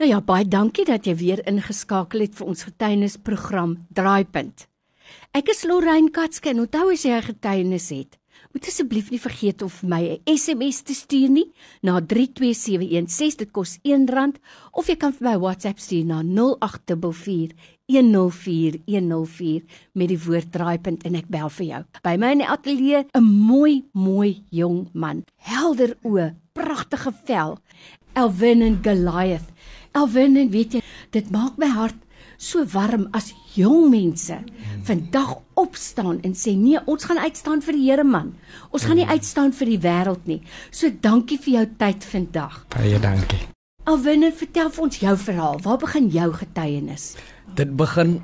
Nou ja, baie dankie dat jy weer ingeskakel het vir ons getuienisprogram Draaipunt. Ek is Lorraine Katske en onthou as jy 'n getuienis het, moet asseblief nie vergeet om vir my 'n SMS te stuur nie na 32716 dit kos R1 of jy kan vir my WhatsApp stuur na 0844 104104 met die woord draaipunt en ek bel vir jou. By my in die ateljee 'n mooi mooi jong man, helder oë, pragtige vel. Elvin en Goliath. Alwyn, weet jy, dit maak my hart so warm as jong mense vandag opstaan en sê nee, ons gaan uitstaan vir die Here man. Ons gaan nie mm. uitstaan vir die wêreld nie. So dankie vir jou tyd vandag. Baie dankie. Alwyn, vertel vir ons jou verhaal. Waar begin jou getuienis? Dit begin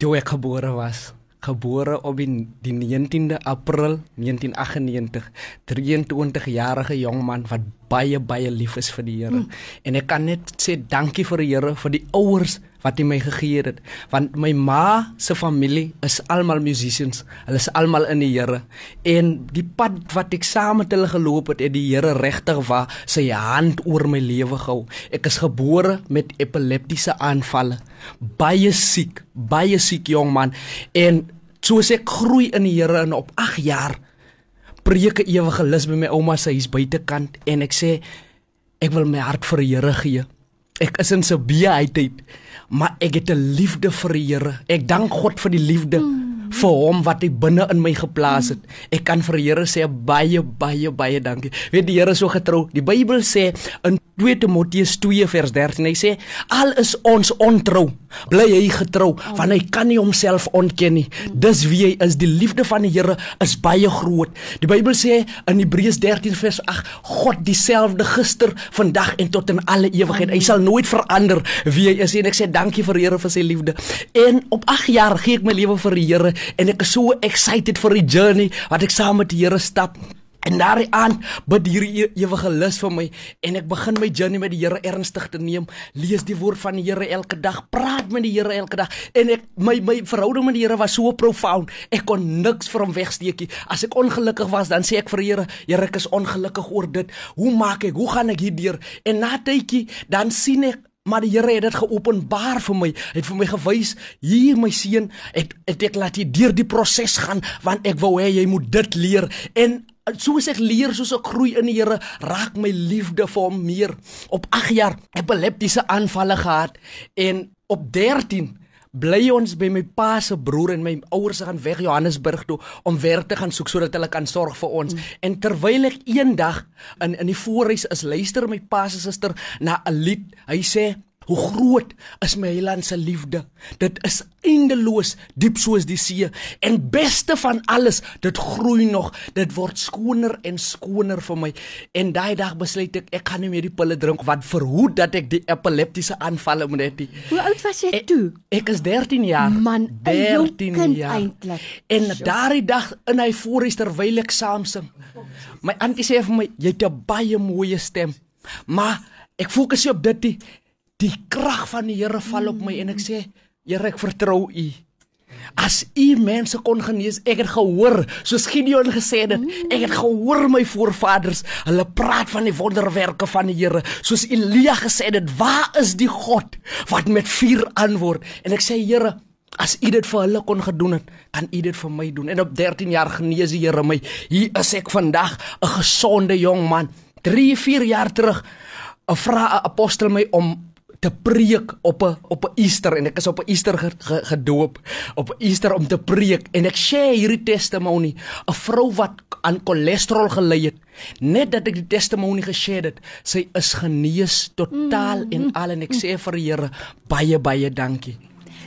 toe ek gebore was gebore op die, die 19de April 1998 23 jarige jong man wat baie baie lief is vir die Here. Mm. en ek kan net sê dankie vir die Here vir die ouers wat hy my gegee het. Want my ma se familie is almal musicians. Hulle is almal in die Here. En die pad wat ek saam met hulle geloop het het die Here regtig waar sy hand oor my lewe gehou. Ek is gebore met epileptiese aanvalle. Baie siek baie siek jong man. En soos ek groei in die Here en op 8 jaar preek 'n ewige lus by my ouma se huis buitekant en ek sê ek wil my hart vir die Here gee ek is in sy beeheid maar ek het 'n liefde vir die Here. Ek dank God vir die liefde mm. Vir hom wat hy binne in my geplaas het. Ek kan vir die Here sê baie baie baie dankie. Weet die Here is so getrou. Die Bybel sê in 2 Timoteus 2 vers 13 hy sê al is ons ontrou bly hy getrou want hy kan nie homself ontken nie. Dis wie hy is. Die liefde van die Here is baie groot. Die Bybel sê in Hebreërs 13 vers 8 God dieselfde gister vandag en tot in alle ewigheid. Hy sal nooit verander wie hy is en ek sê dankie vir die Here vir sy liefde. En op 8 jaar gee ek my lewe vir die Here en ek is so excited vir die journey wat ek saam met die Here stap En daardie aand bid hierdie ewige lus vir my en ek begin my journey met die Here ernstig te neem. Lees die woord van die Here elke dag, praat met die Here elke dag en ek my my verhouding met die Here was so profound. Ek kon niks vir hom wegsteek nie. As ek ongelukkig was, dan sê ek vir die Here, Here, ek is ongelukkig oor dit. Hoe maak ek? Hoe gaan ek hierdeur? En na tydjie dan sien ek Maar die Here het dit geopenbaar vir my. Hy het vir my gewys, hier my seun, ek ek, ek laat jy deur die proses gaan want ek wou hê jy moet dit leer en soos ek leer soos ek groei in die Here, raak my liefde vir hom meer. Op 8 jaar epileptiese aanvalle gehad en op 13 bly ons by my pa se broer en my ouers gaan weg Johannesburg toe om werk te gaan soek sodat hulle kan sorg vir ons. Mm. En terwyl ek eendag in in die voorhuis is, luister my pa se suster na 'n lied. Hy sê Hoe groot is my Heiland se liefde? Dit is eindeloos, diep soos die see en beste van alles, dit groei nog. Dit word skoner en skoner vir my. En daai dag besluit ek ek gaan nie meer die pille drink wat verhoed dat ek die epileptiese aanvalle moet hê. Hoe oud was jy toe? Ek, ek is 13 jaar. Man, 13 jaar eintlik. En daardie dag in hy voorhuis terwyl ek saam sing. My antie sê vir my jy het 'n baie mooi stem. Maar ek fokus op dit die krag van die Here val op my en ek sê Here ek vertrou U. As U mense kon genees, ek het gehoor soos Gideon gesê het, ek het gehoor my voorvaders, hulle praat van die wonderwerke van die Here, soos Elia gesê het, waar is die God wat met vuur antwoord? En ek sê Here, as U dit vir hulle kon gedoen het, kan U dit vir my doen. En op 13 jaar genees die Here my. Hier is ek vandag 'n gesonde jong man. 3, 4 jaar terug, 'n vra 'n apostel my om te preek op 'n op 'n Easter en ek is op 'n Easter gedoop op Easter om te preek en ek share hierdie testimony 'n vrou wat aan cholesterol gely het net dat ek die testimony geshare het sy is genees totaal mm. en al en ek sê vir die Here baie baie dankie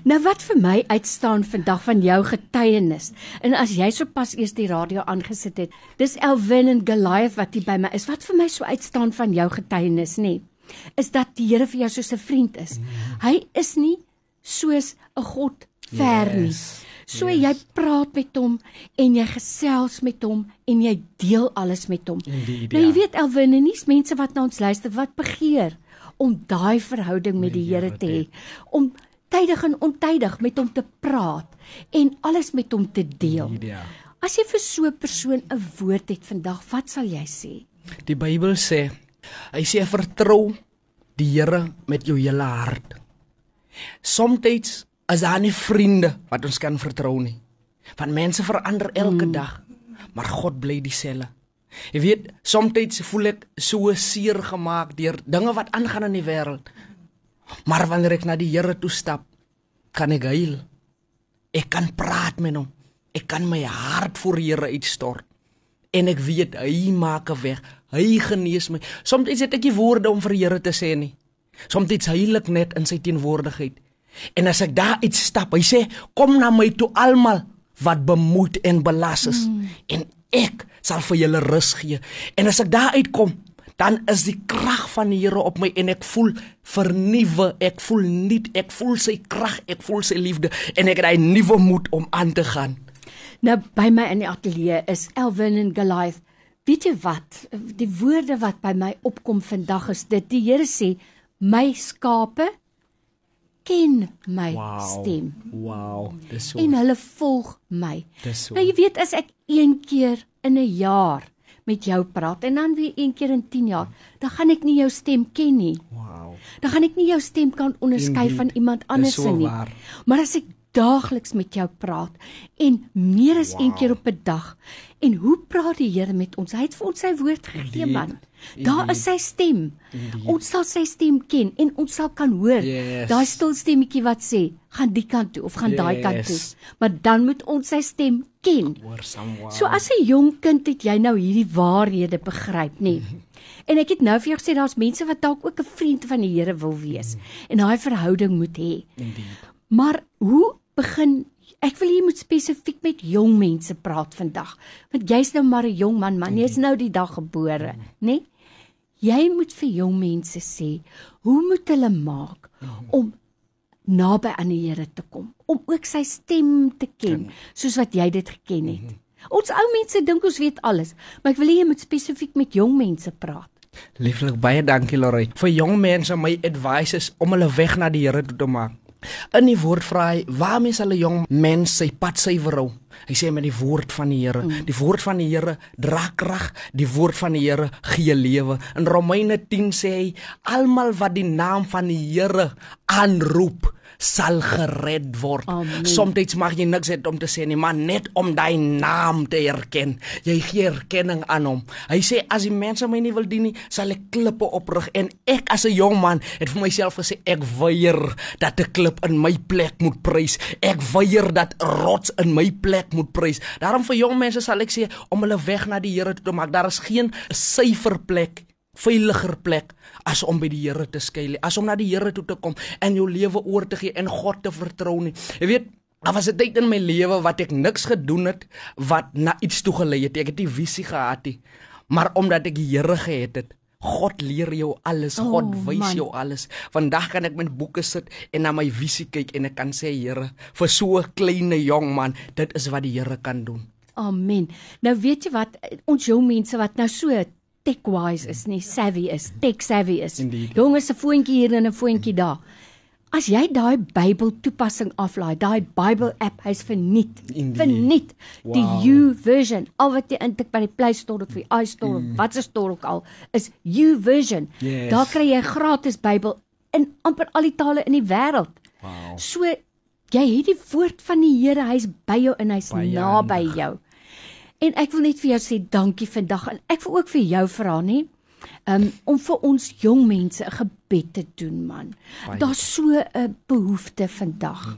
Nou wat vir my uitstaan vandag van jou getuienis. En as jy sopas eers die radio aangesit het, dis Elwin en Goliath wat hier by my is. Wat vir my so uitstaan van jou getuienis, nê? Nee? Is dat die Here vir jou soos 'n vriend is. Mm. Hy is nie soos 'n God ver yes. nie. So yes. jy praat met hom en jy gesels met hom en jy deel alles met hom. Indeed, nou jy ja. weet Elwin en nie mense wat na ons luister wat begeer om daai verhouding met die Here te hê, om tydig en ontydig met hom te praat en alles met hom te deel. Indeed, ja. As jy vir so 'n persoon 'n woord het vandag, wat sal jy sê? Die Bybel sê Hy sê vertrou die Here met jou hele hart. Somstyds is daar nie vriende wat ons kan vertrou nie. Want mense verander elke mm. dag, maar God bly dieselfde. Jy weet, soms voel ek so seer gemaak deur dinge wat aangaan in die wêreld. Maar wanneer ek na die Here toe stap, kan ek huil. Ek kan praat met hom. Ek kan my hart voor die Here uitstort. En ek weet hy maak 'n weg. Hy genees my. Soms het ek nie woorde om vir die Here te sê nie. Soms heilig net in sy teenwoordigheid. En as ek daar uitstap, hy sê, "Kom na my toe almal wat bemoeid en belas is." Mm. En ek sal vir julle rus gee. En as ek daar uitkom, dan is die krag van die Here op my en ek voel vernuwe, ek voel nuut, ek voel sy krag, ek voel sy liefde en ek het 'n nuwe moed om aan te gaan. Nou by my in die ateljee is Elwin en Goliath. Weet jy wat? Die woorde wat by my opkom vandag is dit die Here sê, "My skape ken my wow, stem." Wow, dis so. En hulle volg my. Dis so. Nou jy weet as ek een keer in 'n jaar met jou praat en dan weer een keer in 10 jaar, dan gaan ek nie jou stem ken nie. Wow. Dan gaan ek nie jou stem kan onderskei van iemand anders so nie. Waar. Maar as ek daagliks met jou praat en meer as wow. een keer op 'n dag en hoe praat die Here met ons? Hy het vir ons sy woord gegee, man. Daar is sy stem. Indeed. Ons sal sy stem ken en ons sal kan hoor yes. daai stil stemmetjie wat sê, gaan die kant toe of gaan yes. daai kant toe. Maar dan moet ons sy stem ken. So as 'n jong kind het jy nou hierdie waarhede begryp, nê? En ek het nou vir jou gesê daar's mense wat dalk ook 'n vriend van die Here wil wees mm. en daai verhouding moet hê. Maar hoe begin Ek wil hier moet spesifiek met jong mense praat vandag. Want jy's nou maar 'n jong man, man, jy's nou die dag gebore, nê? Nee? Jy moet vir jong mense sê, hoe moet hulle maak om naby aan die Here te kom, om ook sy stem te ken, soos wat jy dit geken het. Mhm. Ons ou mense dink ons weet alles, maar ek wil hê jy moet spesifiek met jong mense praat. Lieflik baie dankie Lorraine. Vir jong mense my advice is om hulle weg na die Here toe te maak. In die woord vra hy, waarmee sal 'n jong mens sy pad suiwer hou? Hy sê met die woord van die Here. Mm. Die woord van die Here dra krag, die woord van die Here gee lewe. In Romeine 10 sê hy, almal wat die naam van die Here aanroep, sal gered word. Soms mag jy niks hê om te sê nie, maar net om daai naam te erken. Jy gee erkenning aan hom. Hy sê as die mense my nie wil dien nie, sal ek klippe oprig en ek as 'n jong man het vir myself gesê ek weier dat 'n klip in my plek moet prys. Ek weier dat rots in my plek moet prys. Daarom vir jong mense sal ek sê om hulle weg na die Here toe te maak. Daar is geen syfer plek veiliger plek as om by die Here te skuil, as om na die Here toe te kom en jou lewe oor te gee en God te vertrou nie. Jy weet, daar was 'n tyd in my lewe wat ek niks gedoen het wat na iets toe gelei het. Ek het nie visie gehad nie. Maar omdat ek die Here gehet het, God leer jou alles, God oh, wys jou alles. Vandag kan ek met boeke sit en na my visie kyk en ek kan sê Here, vir so 'n klein jong man, dit is wat die Here kan doen. Amen. Nou weet jy wat ons jong mense wat nou so tech wise is nie savvy is tech savvy is jonges se foontjie hier en 'n foontjie daar as jy daai Bybel toepassing aflaai daai Bible app hy's verniet Indeed. verniet wow. die U version al wat jy intik by die Play Store of die iStore mm. wat se store ook al is U version yes. daar kry jy gratis Bybel in amper al die tale in die wêreld wow. so jy het die woord van die Here hy's by jou en hy's naby jou En ek wil net vir jou sê dankie vandag en ek wil ook vir jou vra nê. Um, om vir ons jong mense 'n gebed te doen man. Daar's so 'n behoefte vandag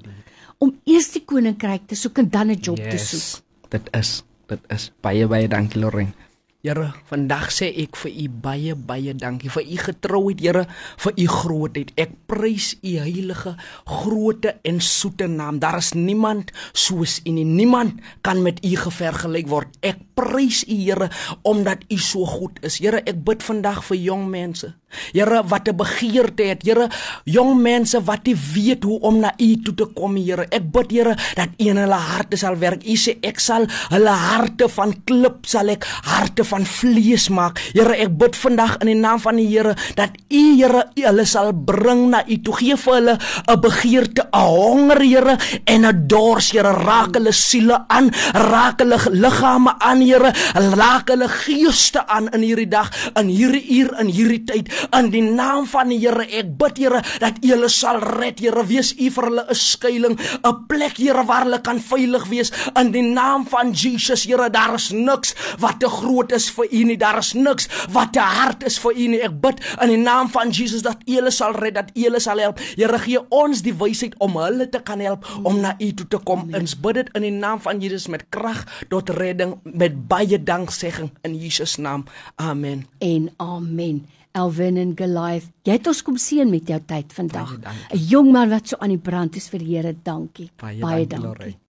om eers die koninkryk te soek en dan 'n job yes, te soek. Dit is dit is baie baie dankie Lorraine. Here, vandag sê ek vir u baie baie dankie vir u getrouheid, Here, vir u grootheid. Ek prys u heilige, groote en soete naam. Daar is niemand soos u nie. Niemand kan met u gevergelyk word. Ek prys u, Here, omdat u so goed is. Here, ek bid vandag vir jong mense. Here wat 'n begeerte het, Here, jong mense wat nie weet hoe om na U toe te kom, Here. Ek bid, Here, dat U in hulle harte sal werk. U sê ek sal hulle harte van klip sal ek harte van vlees maak. Here, ek bid vandag in die naam van die Here dat U Here hulle sal bring na U toe. Gee vir hulle 'n begeerte, 'n honger, Here, en 'n dors, Here. Raak hulle siele aan, raak hulle liggame aan, Here. Raak hulle geeste aan in hierdie dag, in hierdie uur, in hierdie tyd. In die naam van die Here, ek bid, Here, dat U hulle sal red, Here. Wees U vir hulle 'n skuilings, 'n plek, Here, waar hulle kan veilig wees in die naam van Jesus, Here. Daar is niks wat te groot is vir U nie. Daar is niks wat te hard is vir U nie. Ek bid in die naam van Jesus dat U hulle sal red, dat U hulle sal help. Here, gee ons die wysheid om hulle te kan help om na U toe te kom. Ons bid dit in die naam van Jesus met krag tot redding met baie danksegging in Jesus naam. Amen. En amen. Elwin en Goliath, jy het ons kom seën met jou tyd vandag. Baie dankie. 'n Jong man wat so aan die brand is vir die Here, dankie. Baie dankie, Lorraine.